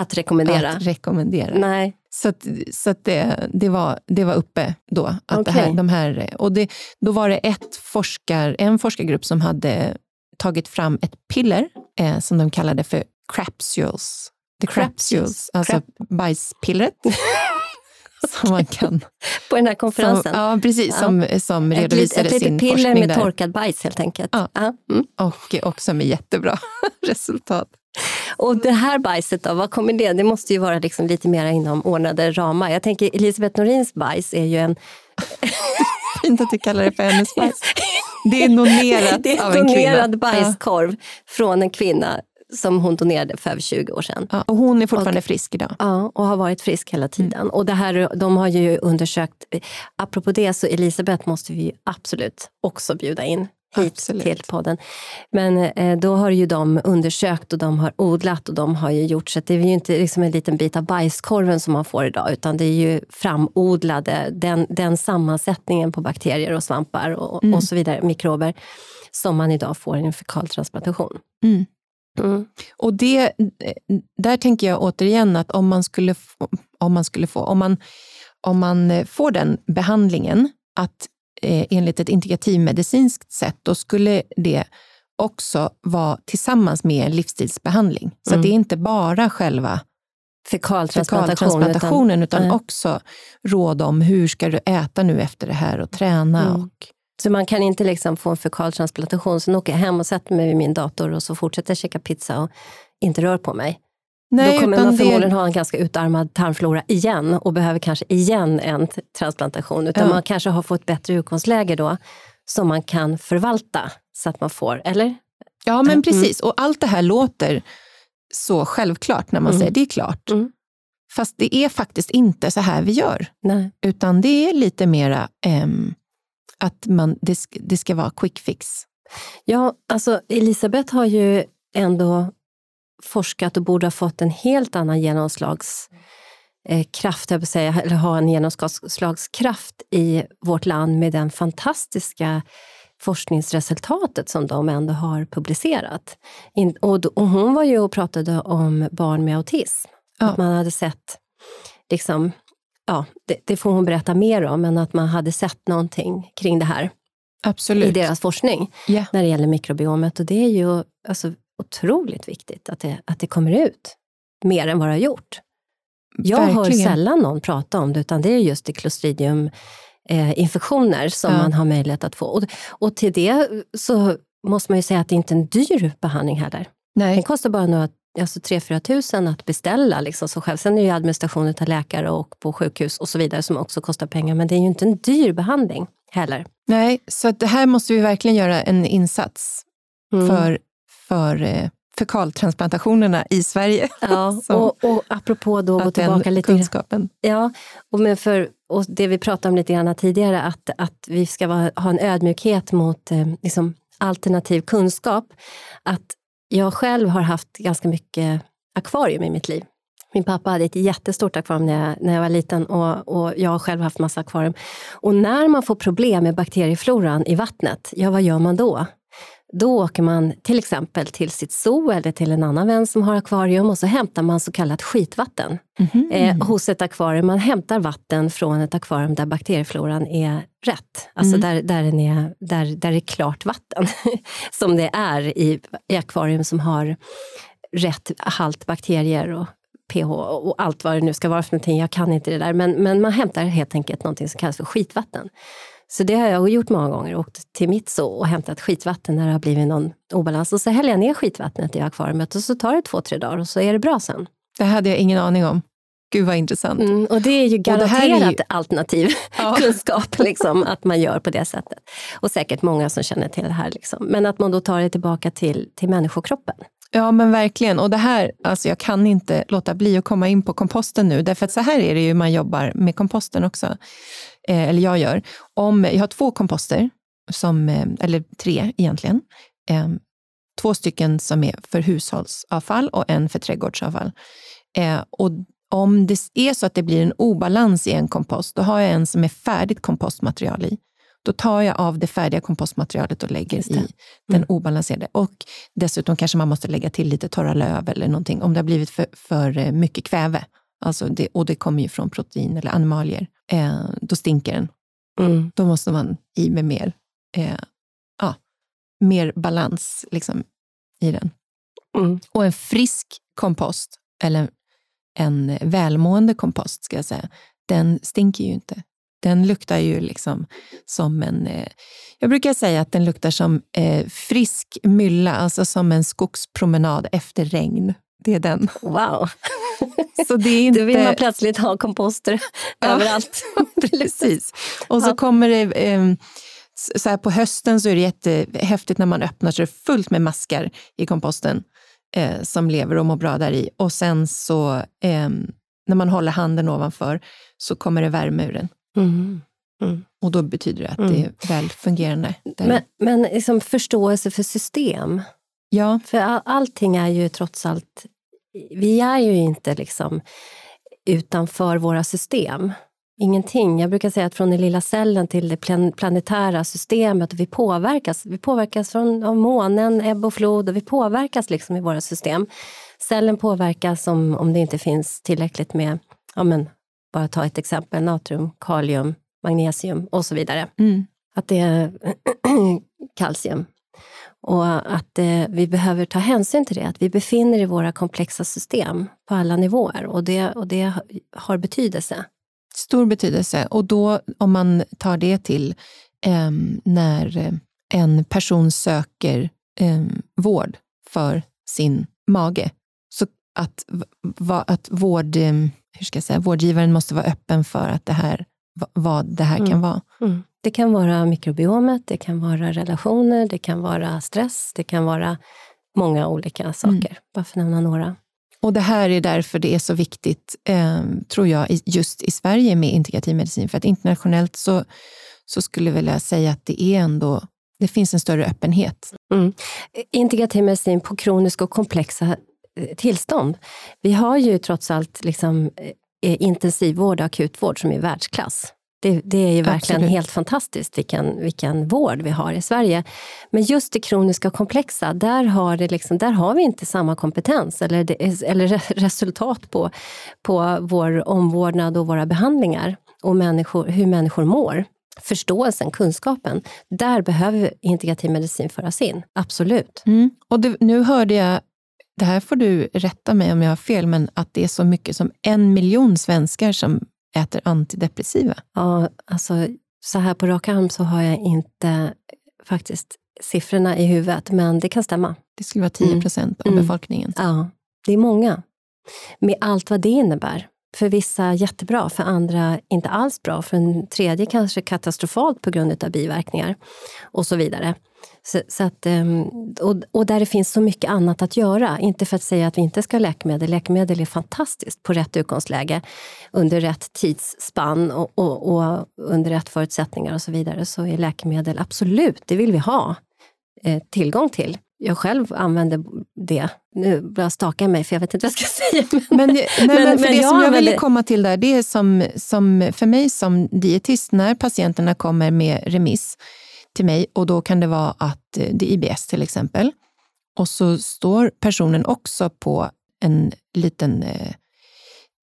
Att rekommendera? att rekommendera. Nej. Så, att, så att det, det, var, det var uppe då. Att det här, de här, och det, då var det ett forskar, en forskargrupp som hade tagit fram ett piller eh, som de kallade för crapsules. The Crapsules. alltså Crap. bajspillret. [laughs] som man kan... På den här Som, konferensen? ja, precis. Ja. Som, som ett, lit- redovisade ett litet sin piller forskning med där. torkad bajs helt enkelt? Ja. Mm. Och också med jättebra [laughs] resultat. Och det här bajset då, vad kommer det? Det måste ju vara liksom lite mer inom ordnade ramar. Jag tänker Elisabeth Norins bajs är ju en... [laughs] Fint att du kallar det för hennes bajs. Det är donerat [laughs] det är av en donerad Ja. bajskorv från en kvinna som hon donerade för över 20 år sedan. Ja, och hon är fortfarande frisk idag. Ja, och har varit frisk hela tiden. Mm. Och det här, de har ju undersökt, apropå det så Elisabeth måste vi ju absolut också bjuda in hit Absolut. till podden. Men eh, då har ju de undersökt och de har odlat och de har ju gjort så att det är ju inte liksom en liten bit av bajskorven som man får idag utan det är ju framodlade, den, den sammansättningen på bakterier och svampar och, Mm. och så vidare, mikrober, som man idag får i en fekaltransplantation. Mm. Mm. Och det, där tänker jag återigen att om man skulle om man, skulle få, om man, om man eh, får den behandlingen, att eh, enligt ett integrativmedicinskt sätt, då skulle det också vara tillsammans med en livsstilsbehandling. Så Mm. det är inte bara själva Fekaltransplantation. fekaltransplantationen, utan, nej. också råd om hur ska du äta nu efter det här och träna. Mm. Och, Så man kan inte liksom få en fekaltransplantation, sen åker jag hem och sätter mig vid min dator och så fortsätter jag käka pizza och inte rör på mig. Då kommer man förmodligen ha en ganska utarmad tarmflora igen och behöver kanske igen en transplantation. Utan Ja. man kanske har fått ett bättre utgångsläge då som man kan förvalta så att man får, eller? Ja, men Mm. precis. Och allt det här låter så självklart när man Mm. säger det är klart. Mm. Fast det är faktiskt inte så här vi gör. Nej. Utan det är lite mera ehm, att man, det, det ska vara quick fix. Ja, alltså Elisabeth har ju ändå forskat och borde ha fått en helt annan genomslagskraft, eh, jag vill säga, eller ha en genomslagskraft i vårt land med den fantastiska forskningsresultatet som de ändå har publicerat. In, och, då- och hon var ju och pratade om barn med autism. Ja. Att man hade sett, liksom, ja, det, det får hon berätta mer om, men att man hade sett någonting kring det här i Absolut. deras forskning Ja. när det gäller mikrobiomet. Och det är ju alltså, otroligt viktigt att det, att det kommer ut mer än vad det har gjort. Jag hör Verkligen. sällan någon prata om det, utan det är just i Clostridium eh, som Ja. man har möjlighet att få. Och, och till det så måste man ju säga att det inte är en dyr behandling heller. Nej. Den kostar bara några, alltså 3-4 tusen att beställa liksom, så själv. Sen är det administration av läkare och på sjukhus och så vidare som också kostar pengar. Men det är ju inte en dyr behandling heller. Nej, så det här måste vi verkligen göra en insats mm. för, för eh, fekaltransplantationerna i Sverige. Ja, [laughs] och, och apropå då gå tillbaka lite kunskapen. Ja, och, men för, och det vi pratade om lite grann tidigare, att, att vi ska vara, ha en ödmjukhet mot eh, liksom, alternativ kunskap. Att jag själv har haft ganska mycket akvarium i mitt liv. Min pappa hade ett jättestort akvarium när jag, när jag var liten och, och jag har själv haft massa akvarium. Och när man får problem med bakteriefloran i vattnet, ja vad gör man då? Då åker man till exempel till sitt zoo eller till en annan vän som har akvarium och så hämtar man så kallat skitvatten mm eh, hos ett akvarium. Man hämtar vatten från ett akvarium där bakteriefloran är rätt. Alltså mm. där, där, den är, där, där det är klart vatten. [laughs] som det är i, i akvarium som har rätt halt bakterier och pH och allt vad det nu ska vara för någonting. Jag kan inte det där. Men, men man hämtar helt enkelt någonting som kallas för skitvatten. Så det har jag gjort många gånger. Åkt till mitt zoo och hämtat skitvatten när det har blivit någon obalans. Och så häller jag ner skitvattnet i akvariet och så tar det två, tre dagar och så är det bra sen. Det hade jag ingen aning om. Gud vad intressant. Mm, och det är ju garanterat är ju... alternativ [laughs] ja. kunskap, [laughs] liksom, att man gör på det sättet. Och säkert många som känner till det här. Liksom. Men att man då tar det tillbaka till, till människokroppen. Ja, men verkligen. Och det här, alltså jag kan inte låta bli att komma in på komposten nu, därför att så här är det ju man jobbar med komposten också. Eh, eller jag gör. Om, jag har två komposter, som, eh, eller tre egentligen. Eh, två stycken som är för hushållsavfall och en för trädgårdsavfall. Eh, och om det är så att det blir en obalans i en kompost, då har jag en som är färdigt kompostmaterial i. Då tar jag av det färdiga kompostmaterialet och lägger i mm. den obalanserade. Och dessutom kanske man måste lägga till lite torra löv eller någonting om det har blivit för, för eh, mycket kväve. Alltså det, och det kommer ju från protein eller animalier. Eh, då stinker den. Mm. Då måste man i med mer, eh, ja, mer balans liksom, i den. Mm. Och en frisk kompost, eller en välmående kompost, ska jag säga, den stinker ju inte. Den luktar ju liksom som en... Eh, jag brukar säga att den luktar som eh, frisk mylla, alltså som en skogspromenad efter regn. Det är den. Wow! Så det är inte... [laughs] Då vill man plötsligt ha komposter ja. [laughs] överallt. [laughs] Precis. Och så kommer det... Eh, så här på hösten så är det jättehäftigt när man öppnar så är det fullt med maskar i komposten eh, som lever och mår bra där i. Och sen så eh, när man håller handen ovanför så kommer det värme ur den. Mm. Mm. Och då betyder det att mm. det är väl fungerande. Där. Men, men liksom förståelse för system. Ja. För all, allting är ju trots allt... Vi är ju inte liksom utanför våra system. Ingenting. Jag brukar säga att från den lilla cellen till det planetära systemet, vi påverkas. Vi påverkas från av månen, ebb och flod, och vi påverkas liksom i våra system. Cellen påverkas om, om det inte finns tillräckligt med ja men, bara ta ett exempel, natrium, kalium, magnesium och så vidare. Mm. Att det är [clears throat] kalcium. Och att eh, vi behöver ta hänsyn till det, att vi befinner i våra komplexa system på alla nivåer och det, och det har betydelse. Stor betydelse. Och då om man tar det till eh, när en person söker eh, vård för sin mage, så att, att vård hur ska jag säga, vårdgivaren måste vara öppen för att det här, vad det här mm. kan vara. Mm. Det kan vara mikrobiomet, det kan vara relationer, det kan vara stress, det kan vara många olika saker, mm. bara för att nämna några. Och det här är därför det är så viktigt, eh, tror jag, just i Sverige med integrativ medicin. För att internationellt så, så skulle jag vilja säga att det är ändå det finns en större öppenhet. Mm. Integrativ medicin på kroniska och komplexa tillstånd. Vi har ju trots allt liksom, eh, intensivvård och akutvård som är världsklass. Det, det är ju verkligen Absolut. helt fantastiskt vilken, vilken vård vi har i Sverige. Men just det kroniska och komplexa, där har, det liksom, där har vi inte samma kompetens eller, det, eller resultat på, på vår omvårdnad och våra behandlingar och människor, hur människor mår förståelsen, kunskapen. Där behöver integrativ medicin föras in, absolut. Mm. Och det, nu hörde jag det här får du rätta mig om jag har fel, men att det är så mycket som en miljon svenskar som äter antidepressiva. Ja, alltså så här på rak arm så har jag inte faktiskt siffrorna i huvudet, men det kan stämma. Det skulle vara 10 procent av Mm. befolkningen. Ja, det är många. Med allt vad det innebär. För vissa jättebra, för andra inte alls bra. För en tredje kanske katastrofalt på grund av biverkningar och så vidare. Så, så att, ehm, och, och där det finns så mycket annat att göra. Inte för att säga att vi inte ska ha läkemedel. Läkemedel är fantastiskt på rätt utgångsläge under rätt tidsspann och, och, och under rätt förutsättningar och så vidare. Så är läkemedel absolut, det vill vi ha eh, tillgång till. Jag själv använder det. Nu börjar jag staka mig för jag vet inte vad jag ska [laughs] säga. Men, nej, men, Men- för men det jag som jag ville komma till där, det är som, som för mig som dietist, när patienterna kommer med remiss till mig och då kan det vara att eh, det är IBS till exempel. Och så står personen också på en liten eh,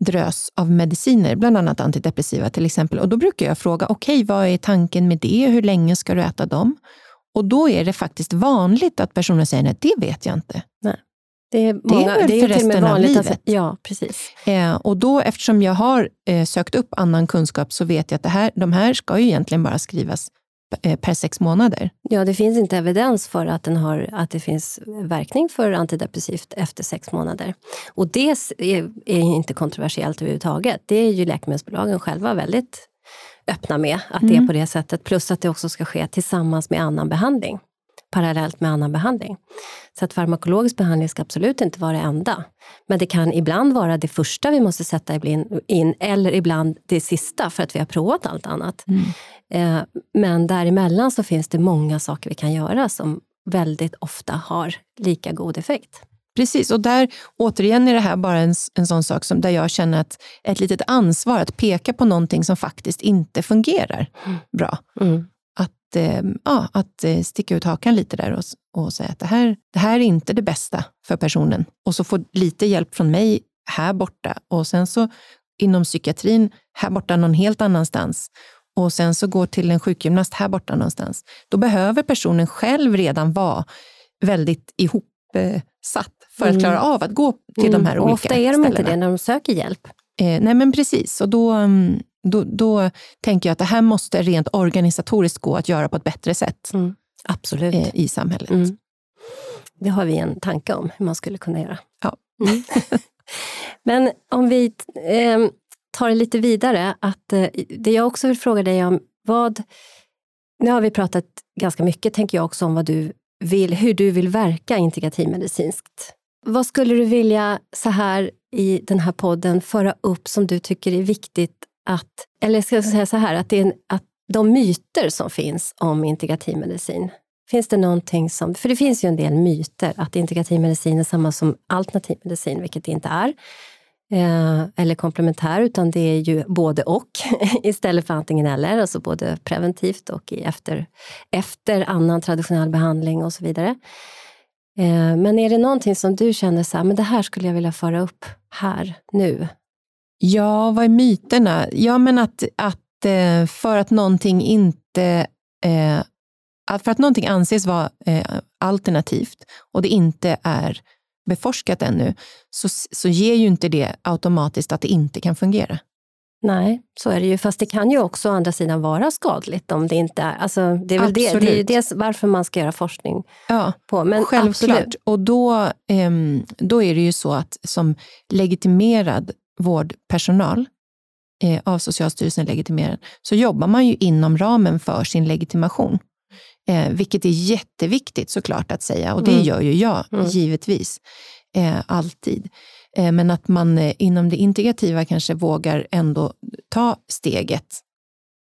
drös av mediciner, bland annat antidepressiva till exempel. Och då brukar jag fråga, okej, vad är tanken med det? Hur länge ska du äta dem? Och då är det faktiskt vanligt att personen säger, nej, det vet jag inte. Det är, många, väl det är för och med resten av livet? Ja, precis. Eh, och då, eftersom jag har eh, sökt upp annan kunskap så vet jag att det här, de här ska ju egentligen bara skrivas per sex månader. Ja, det finns inte evidens för att, den har, att det finns verkning för antidepressivt efter sex månader. Och det är, är inte kontroversiellt överhuvudtaget. Det är ju läkemedelsbolagen själva väldigt öppna med att det är Mm. på det sättet. Plus att det också ska ske tillsammans med annan behandling. Parallellt med annan behandling. Så att farmakologisk behandling ska absolut inte vara det enda. Men det kan ibland vara det första vi måste sätta in, eller ibland det sista för att vi har provat allt annat. Eh, men däremellan så finns det många saker vi kan göra som väldigt ofta har lika god effekt. Precis, och där återigen är det här bara en, en sån sak som där jag känner att ett litet ansvar att peka på någonting som faktiskt inte fungerar bra. Att, eh, ja, att eh, sticka ut hakan lite där och, och säga att det här, det här är inte det bästa för personen. Och så få lite hjälp från mig här borta och sen så inom psykiatrin här borta någon helt annanstans och sen så gå till en sjukgymnast här borta någonstans. Då behöver personen själv redan vara väldigt ihopsatt för att Mm. klara av att gå till de här och olika ofta är de inte ställena. det när de söker hjälp. Eh, nej men precis, och då, mm, då, då tänker jag att det här måste rent organisatoriskt gå att göra på ett bättre sätt Absolut. eh, i samhället. Mm. Det har vi en tanke om hur man skulle kunna göra. Ja. Mm. [laughs] Men om vi eh, tar det lite vidare, att eh, det jag också vill fråga dig om, vad... Nu har vi pratat ganska mycket, tänker jag också, om vad du vill, hur du vill verka integrativmedicinskt. Vad skulle du vilja så här i den här podden föra upp som du tycker är viktigt att, eller ska jag säga så här, att, det är en, att de myter som finns om integrativ medicin, Finns det någonting som, för det finns ju en del myter att integrativ medicin är samma som alternativ medicin, vilket det inte är. Eh, eller komplementär, utan det är ju både och [laughs] istället för antingen eller, alltså både preventivt och i efter, efter annan traditionell behandling och så vidare. Eh, men är det någonting som du känner så här, men det här skulle jag vilja föra upp här, nu? Ja, vad är myterna? Ja, men att, att eh, för att någonting inte eh, för att någonting anses vara eh, alternativt och det inte är beforskat ännu, så, så ger ju inte det automatiskt att det inte kan fungera. Nej, så är det ju. Fast det kan ju också å andra sidan vara skadligt om det inte är... Alltså, det är väl det, det är ju det varför man ska göra forskning Ja, på. Men Självklart. absolut. Och då, ehm, då är det ju så att som legitimerad vårdpersonal, eh, av Socialstyrelsen legitimerad, så jobbar man ju inom ramen för sin legitimation. Eh, vilket är jätteviktigt såklart att säga och det Mm. gör ju jag Mm. givetvis. Eh, alltid. Eh, men att man eh, inom det integrativa kanske vågar ändå ta steget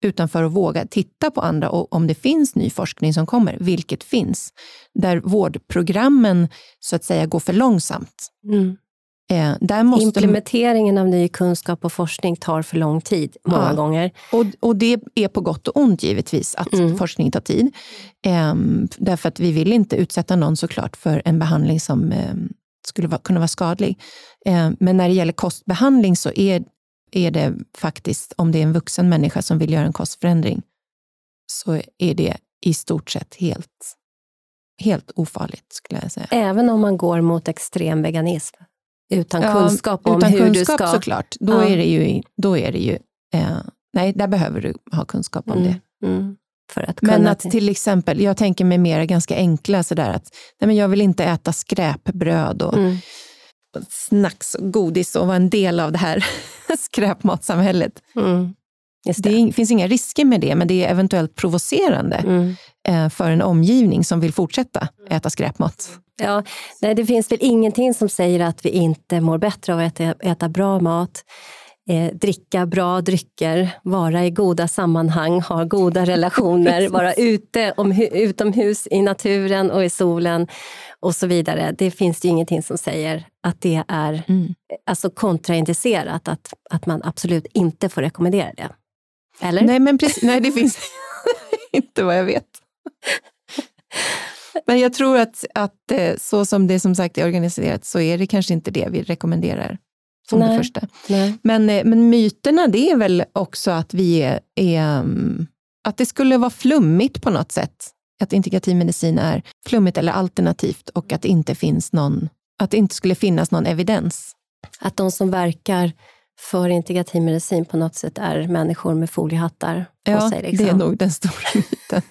utanför att våga titta på andra och om det finns ny forskning som kommer, vilket finns, där vårdprogrammen så att säga går för långsamt. Mm. Eh, Implementeringen av ny kunskap och forskning tar för lång tid, många Ja. gånger. och, och det är på gott och ont givetvis att Mm. forskning tar tid. Ehm, därför att vi vill inte utsätta någon såklart för en behandling som ehm, skulle vara, kunna vara skadlig. Ehm, men när det gäller kostbehandling så är, är det faktiskt, om det är en vuxen människa som vill göra en kostförändring, så är det i stort sett helt, helt ofarligt skulle jag säga. Även om man går mot extrem veganism. Utan Ja, kunskap om Utan hur kunskap du ska... såklart, då Ja. är det ju, då är det ju eh, nej, där behöver du ha kunskap om det. Mm. Mm. Att Men att till exempel, jag tänker mig mer ganska enkla sådär att nej men jag vill inte äta skräpbröd och Mm. snacks och godis och vara en del av det här [laughs] skräpmatsamhället. Mm. Det det. finns inga risker med det, men det är eventuellt provocerande Mm. eh, för en omgivning som vill fortsätta äta skräpmat. Ja, nej, det finns väl ingenting som säger att vi inte mår bättre av att äta, äta bra mat, eh, dricka bra drycker, vara i goda sammanhang, ha goda [laughs] relationer, vara ute om, utomhus i naturen och i solen och så vidare. Det finns ju ingenting som säger att det är Mm. alltså kontraindicerat, att, att man absolut inte får rekommendera det. Eller? Nej, men precis, nej, det finns [laughs] inte vad jag vet. [laughs] Men jag tror att, att eh, så som det som sagt är organiserat så är det kanske inte det vi rekommenderar som det Nej. första. Nej. Men, eh, men myterna det är väl också att vi är, är mm, att det skulle vara flummigt på något sätt. Att integrativ medicin är flummigt eller alternativt och att det inte finns någon, att det inte skulle finnas någon evidens. Att de som verkar för integrativ medicin på något sätt är människor med foliehattar på Ja, sig. Liksom. det är nog den stora [laughs] myten.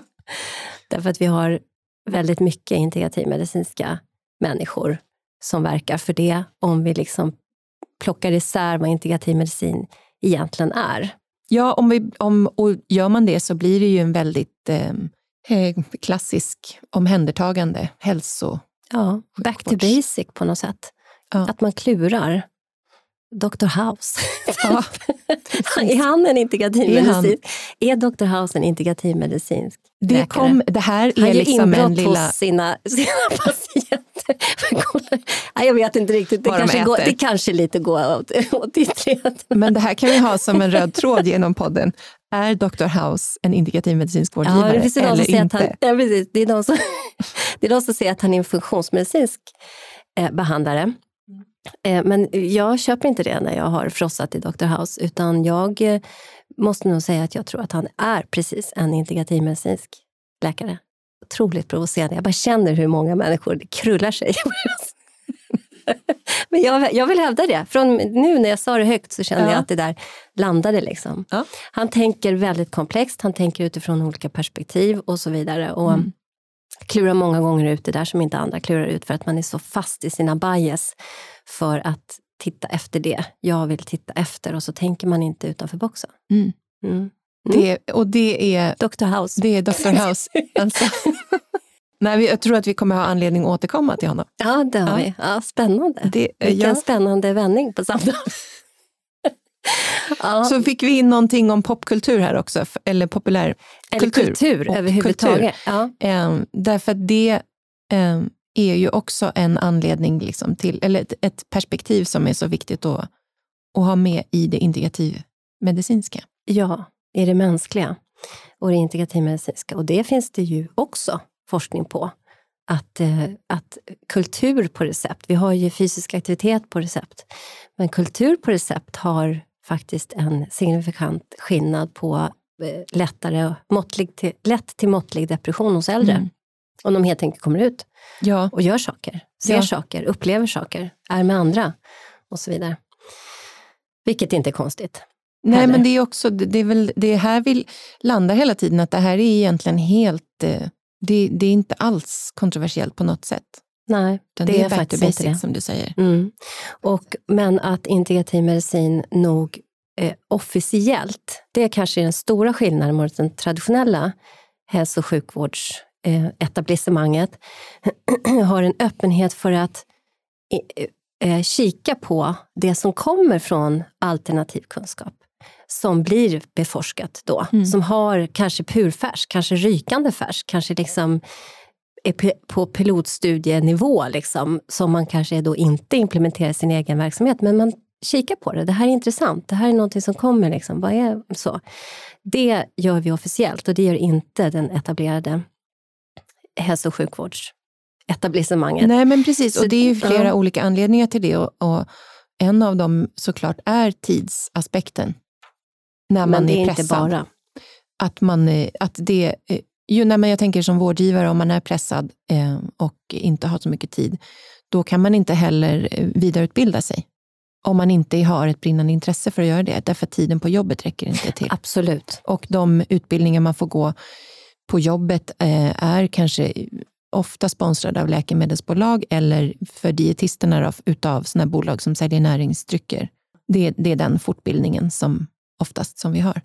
[laughs] Därför att vi har väldigt mycket integrativmedicinska människor som verkar för det, om vi liksom plockar isär vad integrativ medicin egentligen är. Ja, om vi, om, och gör man det så blir det ju en väldigt eh, eh, klassisk omhändertagande, hälso... Ja, back to basic på något sätt. Ja. Att man klurar. Dr. House. Ja, [laughs] är han en integrativ är han. medicin? Är Dr. House en integrativ medicinsk det, läkare? kom, det här Han är gör liksom inbrott en lilla... hos sina, [laughs] sina patienter. Nej, jag vet inte riktigt, det, Vad de kanske, går, det kanske lite går åt, åt ytterligheten. Men det här kan vi ha som en röd tråd genom podden. Är Dr. House en integrativ medicinsk Ja, vårdgivare det finns ju de som eller inte? han, ja, precis, det, är de som, [laughs] det är de som säger att han är en funktionsmedicinsk eh, behandlare. Eh, men jag köper inte det när jag har frossat i Dr. House, utan jag eh, måste nog säga att jag tror att han är precis en integrativmedicinsk läkare. Otroligt provocerande. Jag bara känner hur många människor det krullar sig. [laughs] Men jag, jag vill hävda det. Från nu när jag sa det högt så kände Ja. jag att det där landade. Liksom. Ja. Han tänker väldigt komplext, han tänker utifrån olika perspektiv och så vidare. Och Mm. klurar många gånger ut det där som inte andra klurar ut för att man är så fast i sina bias för att titta efter det jag vill titta efter och så tänker man inte utanför boxen. Mm. Mm. Det, och det är, Dr. House. det är Dr. [laughs] House. Alltså. Nej, jag tror att vi kommer ha anledning att återkomma till honom. Ja, det har Ja. vi. Ja, spännande. Det, Vilken ja. spännande vändning på samtalet. [laughs] ja, Så fick vi in någonting om popkultur här också, eller populär eller kultur, överhuvudtaget. Ja. Eh, därför att det eh, är ju också en anledning liksom till, eller ett, ett perspektiv som är så viktigt att, att ha med i det integrativmedicinska. ja, i det mänskliga och det integrativmedicinska. Och det finns det ju också forskning på. Att, eh, att kultur på recept, vi har ju fysisk aktivitet på recept, men kultur på recept har faktiskt en signifikant skillnad på eh, lättare, måttlig till, lätt till måttlig depression hos äldre. Mm. Om de helt enkelt kommer ut Ja, och gör saker, ser Ja. saker, upplever saker, är med andra och så vidare. Vilket inte är konstigt. nej Heller. men det är också, det är väl det är här vi landar hela tiden, att det här är egentligen helt, eh, det, det är inte alls kontroversiellt på något sätt. Nej, det, det, är är faktiskt inte basic det. som du säger. Mm. Och, men att integrativ medicin nog eh, officiellt, det kanske är den stora skillnaden mot den traditionella hälso och sjukvårdsetablissemanget, eh, etablissemanget, [clears throat] har en öppenhet för att eh, eh, kika på det som kommer från alternativ kunskap som blir beforskat då, Mm. som har kanske purfärsk, kanske rykande färsk, kanske liksom är på pilotstudienivå, liksom, som man kanske då inte implementerar i sin egen verksamhet, men man kikar på det. Det här är intressant, det här är någonting som kommer. Liksom. Vad är så? Det gör vi officiellt och det gör inte den etablerade hälso och sjukvårdsetablissemanget. Nej men precis, Så- och det är ju flera ja. olika anledningar till det. Och, och en av dem såklart är tidsaspekten. När man Men det är är inte pressad. bara. Att, man, eh, att det, eh, ju, nej, men jag tänker som vårdgivare, om man är pressad eh, och inte har så mycket tid, då kan man inte heller eh, vidareutbilda sig. om man inte har ett brinnande intresse för att göra det, därför att tiden på jobbet räcker inte till. Absolut. Och de utbildningar man får gå på jobbet eh, är kanske ofta sponsrade av läkemedelsbolag eller för dietisterna utav sådana bolag som säljer näringsdrycker. Det, det, är den fortbildningen som oftast som vi har.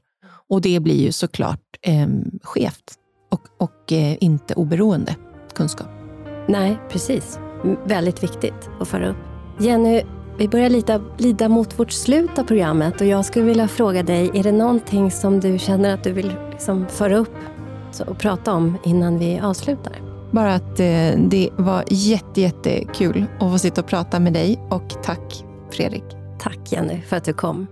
Och det blir ju såklart eh, skevt och, och eh, inte oberoende kunskap. Nej, precis. Väldigt viktigt att föra upp. Jenny, vi börjar lida, lida mot vårt slut av programmet och jag skulle vilja fråga dig, är det någonting som du känner att du vill liksom föra upp och prata om innan vi avslutar? Bara att eh, det var jätte, jättekul att få sitta och prata med dig och tack Fredrik. Tack Jenny för att du kom.